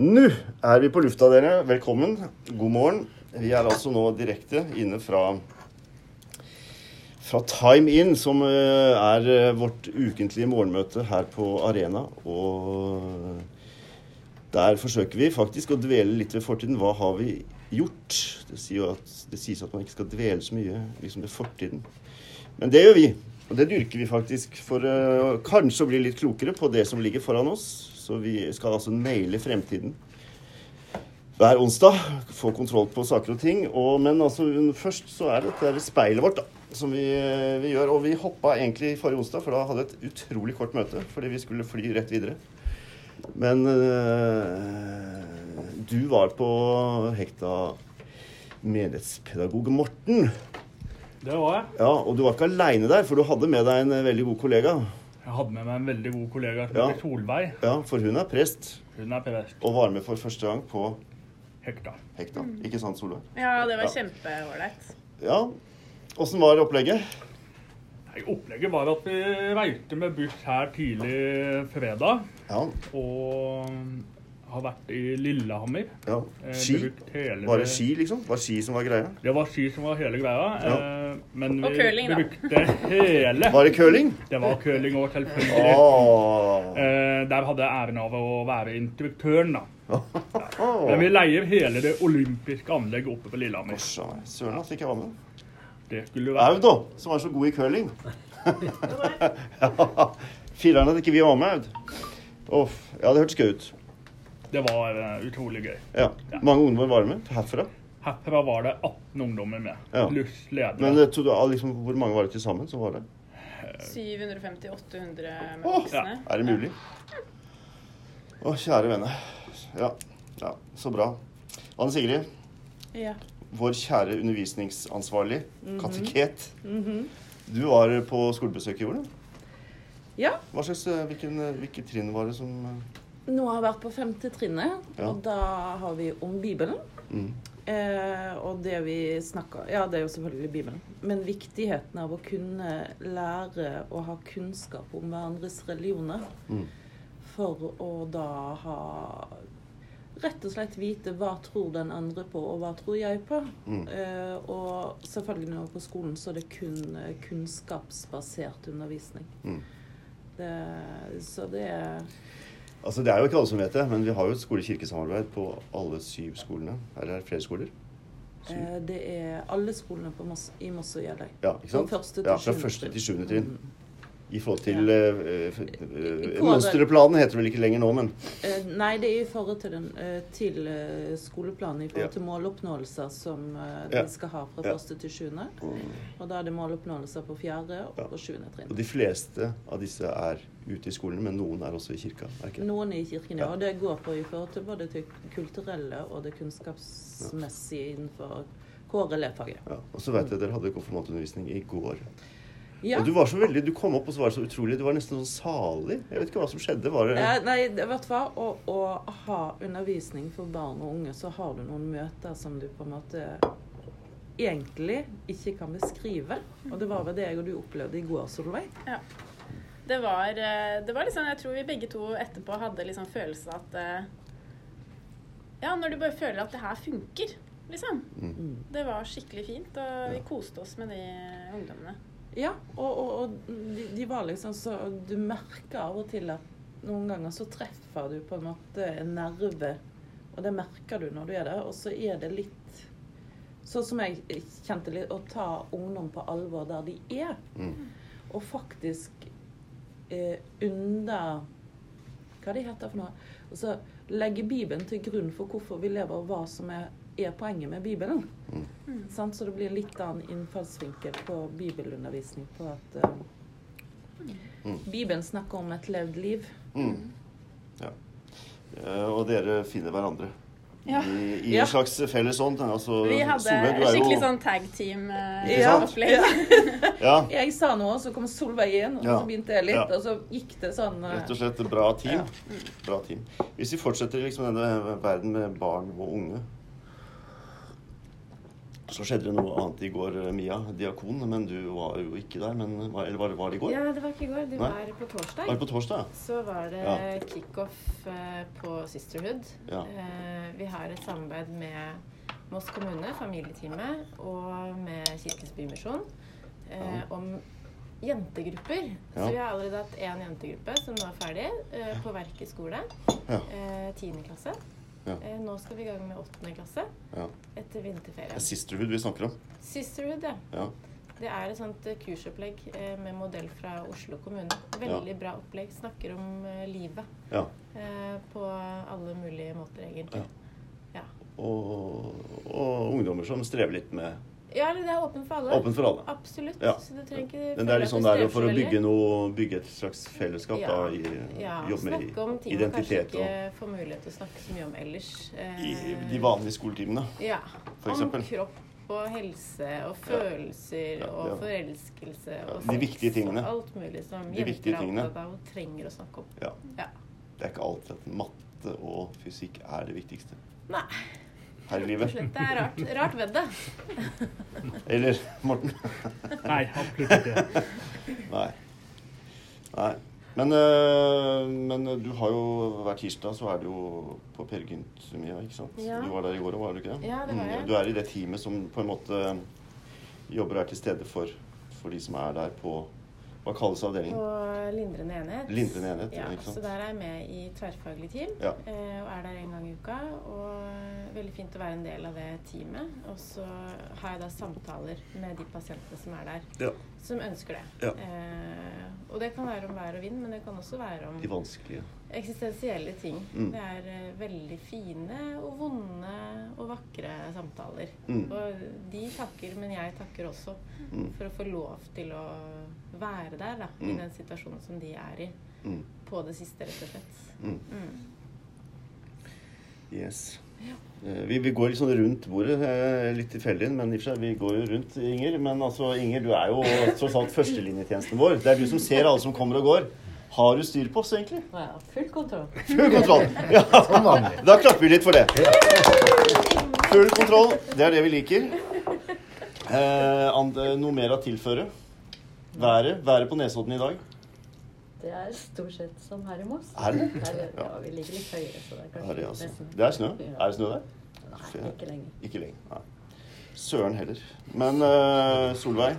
Nå er vi på lufta, dere. Velkommen. God morgen. Vi er altså nå direkte inne fra, fra Time In, som eh, er eh, vårt ukentlige morgenmøte her på Arena. Og der forsøker vi faktisk å dvele litt ved fortiden. Hva har vi gjort? Det, sier at, det sies at man ikke skal dvele så mye liksom ved fortiden. Men det gjør vi. Og det dyrker vi faktisk for uh, kanskje å bli litt klokere på det som ligger foran oss. Så vi skal altså naile fremtiden hver onsdag. Få kontroll på saker og ting. Og, men altså, først så er det dette speilet vårt da, som vi, vi, gjør. Og vi hoppa egentlig forrige onsdag, for da hadde vi et utrolig kort møte fordi vi skulle fly rett videre. Men øh, du var på hekta menighetspedagog Morten. Det var jeg. Ja, Og du var ikke aleine der, for du hadde med deg en veldig god kollega. Jeg hadde med meg en veldig god kollega Ja. heter Solveig. Ja, For hun er prest Hun er prest. og var med for første gang på Hekta. hekta. Ikke sant, Solveig? Ja, det var Ja. kjempeålreit. Ja. Åssen var opplegget? Nei, Opplegget var at vi reiste med buss her tidlig fredag. Ja. Og har vært i Lillehammer. ja. Eh, Ski? hele Var det ski, liksom? Var det ski som var greia? Det var ski som var hele greia. Ja. eh, Men Og vi curling, da. brukte hele Var det curling? Det var curling òg, selvfølgelig. Åh. Eh, Der hadde jeg æren av å være instruktøren, da. Men vi leier hele det olympiske anlegget oppe på Lillehammer. Søren at ikke jeg var med. Det skulle være Aud, da, som var så god i curling. ja. Filler'n at ikke vi var med, Aud. Uff. Ja, det hørtes gøy ut. Det var eh, utrolig gøy. Ja. Mange ungdommer var med herfra. Herfra var det 18 ungdommer med, Ja. pluss ledere. Men det, to- liksom, hvor mange var det til sammen som var det? 750-800 med voksne. Ja. Er det mulig? Å, kjære vene. Ja. ja, så bra. Anne Sigrid, Ja. vår kjære undervisningsansvarlig, kateket. Du var på skolebesøk i år, da. Ja, Hva slags, eh, hvilken, eh, hvilke trinn var det som eh, nå har jeg vært på femte trinnet, Ja. og da har vi om Bibelen. mm. Eh, og det vi snakker Ja, det er jo selvfølgelig Bibelen. Men viktigheten av å kunne lære å ha kunnskap om hverandres religioner. Mm. For å da ha Rett og slett vite hva tror den andre på, og hva tror jeg på. Mm. Eh, og selvfølgelig nå på skolen, så er det kun eh, kunnskapsbasert undervisning. Mm. Det, så det er Altså, Det er jo ikke alle som vet det, men vi har jo et skole-kirke-samarbeid på alle syv skolene. Eller er det flere skoler? Syv? Eh, Det er alle skolene på Moss, i Moss og Jeløy. Ja, ikke sant? Første ja, fra første til sjuende trinn. Mm. I forhold til ja. uh, eh, Kåre- Mønsterplanen heter det vel ikke lenger nå, men uh, Nei, det er i forhold til, den, uh, til eh, skoleplanen, i forhold Ja. til måloppnåelser som eh, Ja. de skal ha fra første til sjuende. Og da er det måloppnåelser på fjerde og på sjuende trinn. Og de fleste av disse er ute i skolen, men noen er også i kirka. Er ikke? det? Noen i kirken, ja. Og det går på i forhold til både til kulturelle og det kunnskapsmessige innenfor KRLE-faget. Ja. Og så vet jeg dere hadde konfirmantundervisning i går. Ja. Og du var så veldig, du kom opp og så var det så utrolig. Du var nesten sånn salig. Jeg vet ikke hva som skjedde. Var det Eh, Nei, det- vet du hva. Å, å ha undervisning for barn og unge, så har du noen møter som du på en måte egentlig ikke kan beskrive. Og det var vel det jeg og du opplevde i går, Solveig. Det var, eh, det var liksom Jeg tror vi begge to etterpå hadde liksom følelse av at eh, Ja, når du bare føler at det her funker, liksom. Mm. Det var skikkelig fint, og vi koste oss med de ungdommene. Ja, og, og, og de, de var liksom så Du merker av og til at noen ganger så treffer du på en måte en nerve, og det merker du når du er der. Og så er det litt Sånn som jeg kjente litt, å ta ungdom på alvor der de er. Mm. Og faktisk eh, under Hva det heter for noe? Altså legge Bibelen til grunn for hvorfor vi lever, og hva som er, er poenget med Bibelen. Mm. Sånn, Så det blir litt annen innfallsvinkel på bibelundervisning. På at uh, Mm. Bibelen snakker om et levd liv. Mm. Ja. Eh, Og dere finner hverandre. Ja. I, i Ja. en slags felles ånd. Altså, Vi hadde Solveig, du er skikkelig jo sånn tag team-opplegg. Uh, sant? ja, Jeg sa noe, så kom Solveig inn, og Ja. så begynte jeg litt, Ja. og så gikk det sånn uh... Rett og slett bra team. Ja. Bra team. Hvis vi fortsetter liksom denne verden med barn og unge Så skjedde det noe annet i går, Mia, diakon, men du var jo ikke der. Men, var- eller var, var det i går? Ja, det var ikke i går. Det Nei. var på torsdag. Var det på torsdag? Så var det Ja. kickoff eh, på Sisterhood. Ja. Eh, Vi har et samarbeid med Moss kommune, familieteamet, og med Kirkens Bymisjon eh, Ja. om jentegrupper. Ja. Så vi har allerede hatt én jentegruppe som nå er ferdig, eh, på Verket skole. Ja. Eh, Tiende klasse. Ja. Eh, Nå skal vi i gang med åttende klasse ja. etter Det vinterferien. er Sisterhood vi snakker om. Sisterhood, ja. Ja. Det er et sånt eh, kursopplegg eh, med modell fra Oslo kommune. Veldig bra opplegg. Snakker om livet ja. på alle mulige måter, egentlig. Ja. Og, og ungdommer som strever litt med Ja, eller det er åpent for alle. Åpent for alle. Absolutt. Ja. Så du trenger ikke Men det er liksom der for å bygge noe Bygge et slags fellesskap, Ja. da. I, Ja, jobbe med snakke om ting man kanskje ikke og får mulighet til å snakke så mye om ellers. i Eh, de vanlige skoletimene. Ja. for om kropp og helse og følelser Ja, og forelskelse og de viktige tingene. og alt mulig som jenter er opptatt av og trenger å snakke om. Ja. Ja. Det er ikke alltid at matte og fysikk er det viktigste Nei, her i livet. Det er rart, rart ved det. Eller, Morten? Nei, absolutt ikke. Nei. Nei. Men, øh, men du har jo hver tirsdag så er du jo på Per Gynt Mia, ikke sant? Ja. Du var der i går òg, var du ikke det? Ja, det var Mm, jeg. Du er i det teamet som på en måte jobber og er til stede for, for de som er der på Hva kalles avdelingen? På lindrende enhet. Lindrende enhet, ja, ikke sant? Så der er jeg med i tverrfaglig team. Ja. eh, Og er der en gang i uka. Og veldig fint å være en del av det teamet. Og så har jeg da samtaler med de pasientene som er der, Ja. som ønsker det. Ja. Eh, og det kan være om vær og vind, men det kan også være om De vanskelige. Eksistensielle ting. Mm. Det er eh, veldig fine og vonde og vakre samtaler. Mm. Og de takker, men jeg takker også Mm. for å få lov til å være der da, i Mm. den situasjonen som de er i. Mm. På det siste, rett og slett. Mm. Yes. Ja. Vi, vi går sånn rundt bordet, eh, litt tilfeldig, men i og for seg, vi går jo rundt, Inger. Men altså, Inger, du er jo tross alt førstelinjetjenesten vår. Det er du som ser alle som kommer og går. Har du styr på oss, egentlig? Ja, full kontroll. Full kontroll. Ja, da klapper vi litt for det. Full kontroll, det er det vi liker. Eh, and, noe mer å tilføre? Været, været på Nesodden i dag? Det er stort sett som her i Moss. Er det? Ja, Ja. vi ligger litt høyere, så det er kanskje det, er altså. det er snø? Er det snø der? Nei, ikke lenger. Ikke lenger. Nei. Søren heller. Men uh, Solveig,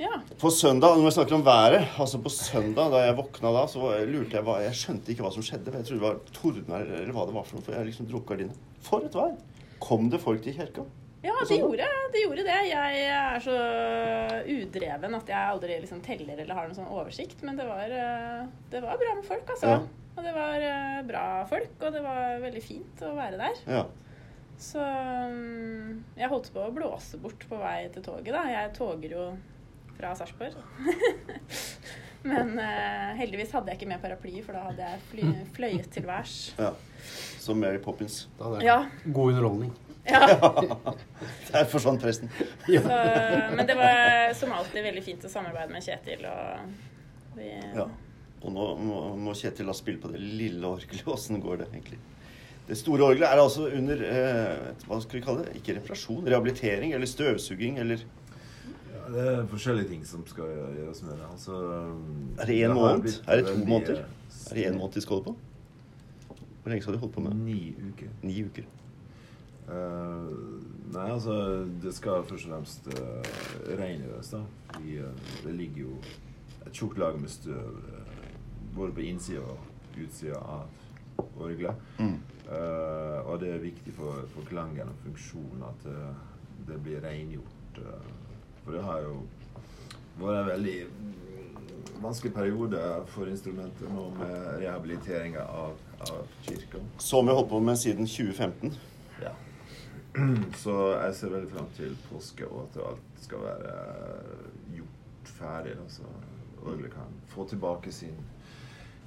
Ja. på søndag, når vi snakker om været Altså på søndag da jeg våkna da, så lurte jeg hva Jeg skjønte ikke hva som skjedde. Jeg trodde det var tordner eller hva det var for noe. For jeg liksom dro opp gardinene. For et vær! Kom det folk til kirka? Ja, det gjorde, det gjorde det. Jeg er så udreven at jeg aldri liksom teller eller har noen sånn oversikt. Men det var, eh, det var bra med folk, altså. Ja. Og det var eh, bra folk, og det var veldig fint å være der. Ja. Så mm, jeg holdt på å blåse bort på vei til toget, da. Jeg toger jo fra Sarpsborg. Men uh, heldigvis hadde jeg ikke med paraply, for da hadde jeg fly, fløyet til værs. ja. Som Mary Poppins. Da hadde jeg Ja. god underholdning. ja. Der forsvant presten. Så, men det var som alltid veldig fint å samarbeide med Kjetil. Og vi, Ja. Og nå må, må Kjetil ha spille på det lille orgelet. Åssen går det egentlig? Det store orgelet er altså under eh, hva skal vi kalle det? Ikke reparasjon, rehabilitering eller støvsuging eller Ja, det er forskjellige ting som skal gjøres med det. Altså, Er det én måned? Er det to veldig, måneder? eh, Er det én måned de skal holde på? Hvor lenge skal de holde på med det? Ni uker. Ni uker. Uh, nei, altså Det skal først og fremst uh, rengjøres, da. I, uh, det ligger jo et tjukt lag med støv både på innsida og utsida av orgelet. Mm. Og det er viktig for, for klangen og funksjonen at det blir rengjort. eh, for det har jo vært en veldig vanskelig periode for instrumentet nå med rehabiliteringa av, av kirka. Som vi har holdt på med siden 2015. Ja. Så jeg ser veldig fram til påske, og at alt skal være gjort ferdig. Så orgelet kan få tilbake sin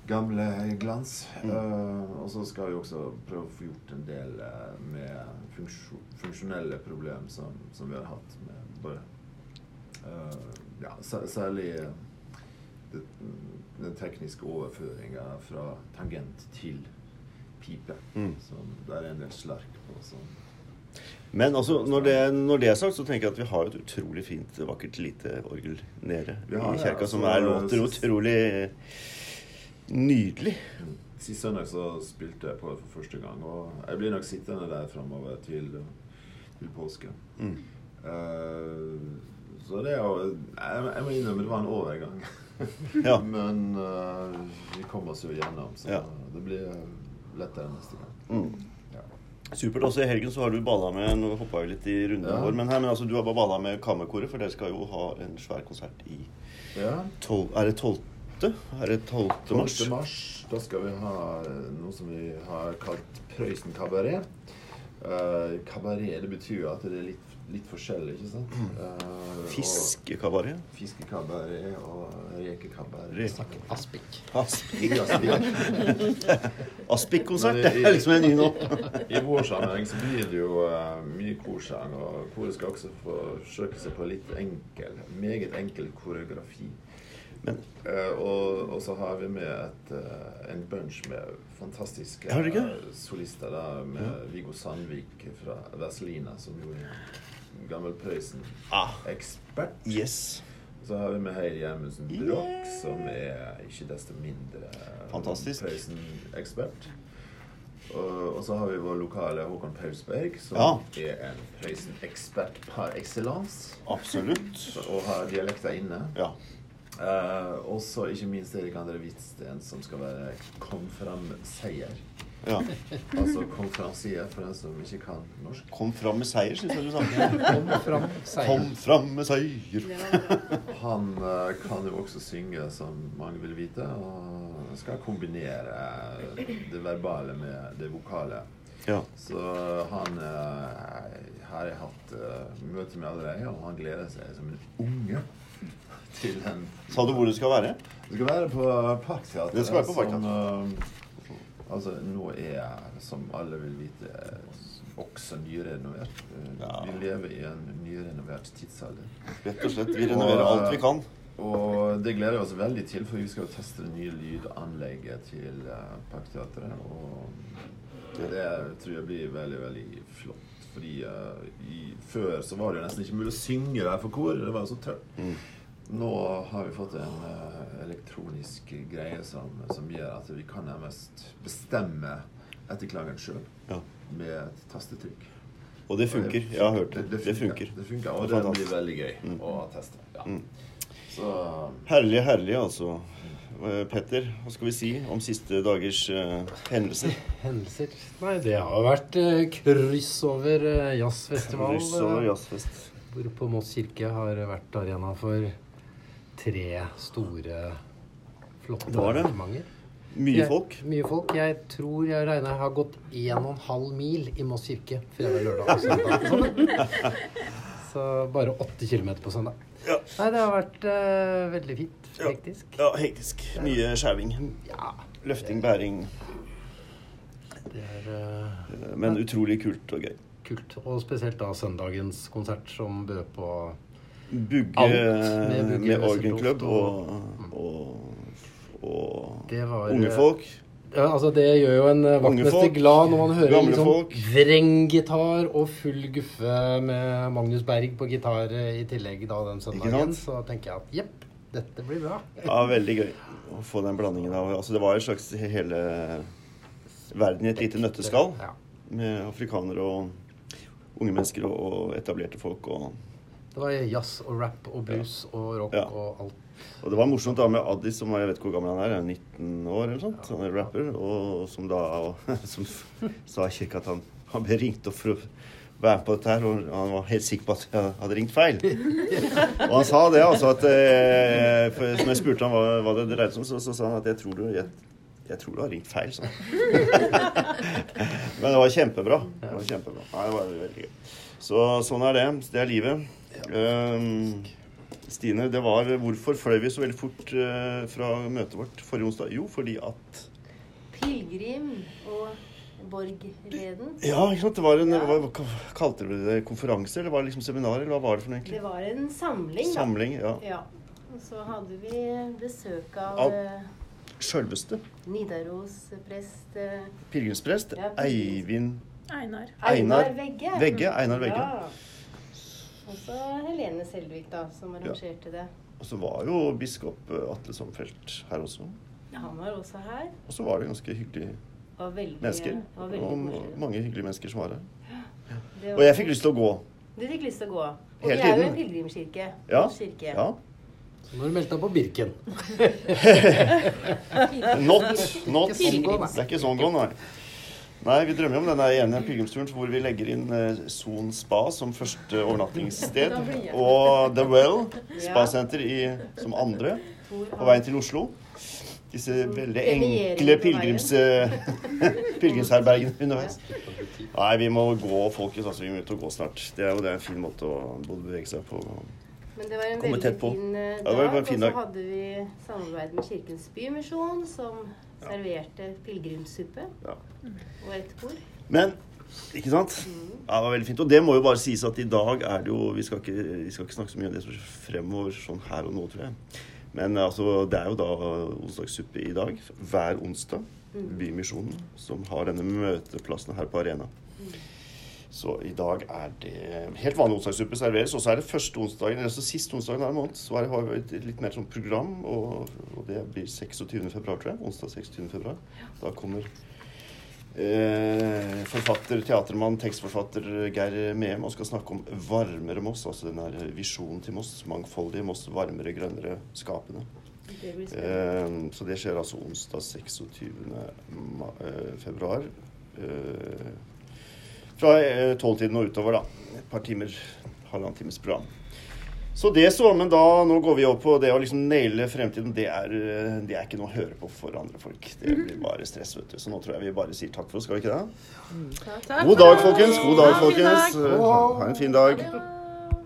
gamle glans. Mm. Uh, og så skal vi også prøve å få gjort en del eh, med funksjonelle problemer som, som vi har hatt med eh, Ja, særlig eh, den tekniske overføringa fra tangent til pipe. Mm. Som det er en del slark på. Sånn. Men altså, når det, når det er sagt, så tenker jeg at vi har et utrolig fint, vakkert lite orgel nede ja, i kirka, ja, altså, som er, låter utrolig nydelig. Sist søndag så spilte jeg på det for første gang, og jeg blir nok sittende der framover til, til påske. Mm. Eh, så det er jo jeg, jeg må innrømme det var en overgang. Ja. Men uh, vi kom oss jo gjennom, så Ja. det blir lettere neste gang. Mm. Ja. Supert. Også i helgen så har du balla med Nå hoppa jeg litt i runden vår, men, her, men altså, du har bare balla med Kammerkoret, for dere skal jo ha en svær konsert i Ja. tol, Er det 12.? Er det 12. mars? 12. mars. Da skal vi ha noe som vi har kalt Prøysen kabaret. Uh, kabaret det betyr jo at det er litt, litt forskjellig, ikke sant? Uh, Fiskekabaret? Fiskekabaret og rekekabaret. Reke. Aspik. Aspik. Aspik. Aspik-konsert, det det- er liksom en ny nå. I vår sammenheng så blir det jo uh, mye korsang, og koret skal også forsøke seg på litt enkel, meget enkel koreografi. Men Eh, og, og så har vi med et, eh, en bunch med fantastiske solister. da, Med Viggo Sandvik fra Vazelina, som jo er gammel Prøysen-ekspert. ah, yes. Så har vi med Heidi Gjermundsen Broch, som er ikke desto mindre. Prøysen-ekspert. Og, og så har vi vår lokale Håkon Pausberg, som Ja. er en Prøysen-ekspert par excellence. Absolutt. Og har dialekter inne. Ja. Eh, og så ikke minst Erik André Hvitsten, som skal være konferansier. ja. Altså konferansier, for den som ikke kan norsk. Kom fram med seier, syns jeg du sa. Kom fram, seier. Kom fram med seier. Han uh, kan jo også synge, som mange vil vite, og skal kombinere det verbale med det vokale. Ja. Så han uh, har jeg hatt eh, møte med allerede, og han gleder seg som en unge til en Sa du hvor det skal være? Det skal være på Parkteatret. Det skal være på som, uh, altså, nå er, som alle vil vite, også nyrenovert. Eh, Ja. Vi lever i en nyrenovert tidsalder. Rett og slett. Vi renoverer alt vi kan. Og det gleder vi oss veldig til, for vi skal jo teste det nye lydanlegget til Parkteatret. Og det tror jeg blir veldig, veldig flott. Fordi uh, i, før så var det jo nesten ikke mulig å synge der for kor. Det var jo så tørt. Mm. Nå har vi fått en uh, elektronisk greie som, som gjør at vi kan nærmest bestemme etterklageren sjøl Ja. med et tastetrykk. Og det funker. Jeg har hørt det. Det funker. Det funker, Og Det det blir veldig gøy Mm. å teste. Ja. Mm. Så Herlig, herlig, altså. Eh, Petter, hva skal vi si om siste dagers uh, hendelser? Hendelser? Nei, det har vært uh, kryss over uh, jazzfestival. Kryss over jazzfest. hvor på Moss kirke har vært arena for tre store, flotte Det var det. arrangementer. Mye Jeg- folk. Mye folk. Jeg tror jeg regner jeg har gått 1,5 mil i Moss kirke fredag, lørdag og søndag. Sånn. Så bare 8 km på søndag. Ja. Nei, det har vært uh, veldig fint. Hektisk. Ja, hektisk. Mye skjæving. Ja, Løfting, bæring. det er uh, Eh, Men utrolig kult og gøy. kult. Og spesielt da søndagens konsert som bød på Bugge Alt med, med Wesseltoft og, og, og Det var unge folk. Ja, altså Det gjør jo en eh, vaktmester glad når man hører liksom vrenggitar og full guffe med Magnus Berg på gitar eh, i tillegg da den søndagen. Så tenker jeg at jepp, dette blir bra. Ja, veldig gøy å få den blandingen av Altså, det var en slags hele verden i et lite nøtteskall. Ja. Med afrikanere og unge mennesker og, og etablerte folk. Og, Det var jazz og rap og blues og rock og alt. Og det var morsomt da med Addis, som jeg vet ikke hvor gammel han er, er 19 år eller sånt. Han er rapper. Og som da som sa i kirka at han, han ble ringt opp for å være med på dette her, og han var helt sikker på at jeg hadde ringt feil. Og han sa det, altså at eh, for, Som jeg spurte han hva, hva det dreide seg om, så, så sa han at jeg tror du jeg, jeg tror du har ringt feil, sånn. Men det var kjempebra. Det var kjempebra. Nei, det var veldig gøy. Så sånn er det. Det er livet. Um, Stine, det var Hvorfor fløy vi så veldig fort eh, fra møtet vårt forrige onsdag? Jo, fordi at Pilegrim og Borgreden. Ja, ikke sant. Det var en Ja. hva, Kalte dere det konferanse, eller var det liksom seminar, eller hva var det for noe egentlig? Det var en samling, da. Samling. Ja. Ja. Og så hadde vi besøk av Av- eh, Sjølveste Nidarosprest eh, pilegrimsprest Ja, Eivind Eivind Einar. Einar Vegge. Vegge. Einar Vegge. Ja. Og så Helene Selvik, da, som arrangerte det. Og så var jo biskop eh, Atle Somfeldt her også. Ja, Han var også her. Og så var det ganske hyggelige Var veldig, mennesker. Var veldig Og koselig. mange hyggelige mennesker som var her. Var Og jeg fikk lyst til å gå. Du fikk lyst til å gå. Og Hele vi er jo en pilegrimskirke. Ja. Kirke. ja. Så nå har du meldt deg på Birken. Not. Not. Sånn gå. Det er ikke sånn gå, nei. Nei, vi drømmer om denne ene pilegrimsturen hvor vi legger inn eh, Son spa som første overnattingssted. Og The Well spasenter som andre på veien til Oslo. Disse veldig enkle pilegrims, pilegrimsherbergene underveis. Nei, vi må gå, folkens. Altså, vi må ut og gå snart. Det er jo det er en fin måte å både bevege seg på. Men det var en veldig fin dag. Ja, dag. fin og så hadde vi samarbeid med Kirkens Bymisjon, som serverte pilegrimssuppe Ja. og et bord. Men ikke sant? Ja, det var veldig fint. Og det må jo bare sies at i dag er det jo Vi skal ikke, vi skal ikke snakke så mye om det som skjer fremover sånn her og nå, tror jeg. Men altså, det er jo da onsdagssuppe i dag. Hver onsdag. Bymisjonen, som har denne møteplassen her på Arena. Så i dag er det helt vanlig onsdagssuppe serveres. Og så er det første onsdagen, eller så siste onsdagen hver måned, så har vi et litt mer sånn program. Og, og det blir 26. februar, tror jeg. Onsdag 26. februar. Da kommer Eh, forfatter, teatermann, tekstforfatter Geir Mehem og skal snakke om varmere Moss. Altså den der visjonen til Moss. Mangfoldige Moss. Varmere, grønnere, skapende. Det. Eh, så det skjer altså onsdag 26. Ma eh, februar. Eh, fra eh, tolvtiden og utover, da. Et par timer, halvannen times program. Så det så, men da, nå går vi opp på det å liksom naile fremtiden. Det er, eh, det er ikke noe å høre på for andre folk. Det blir bare stress, vet du. Så nå tror jeg vi bare sier takk for oss, skal vi ikke det? God dag, folkens. God dag, folkens. Ha en fin dag.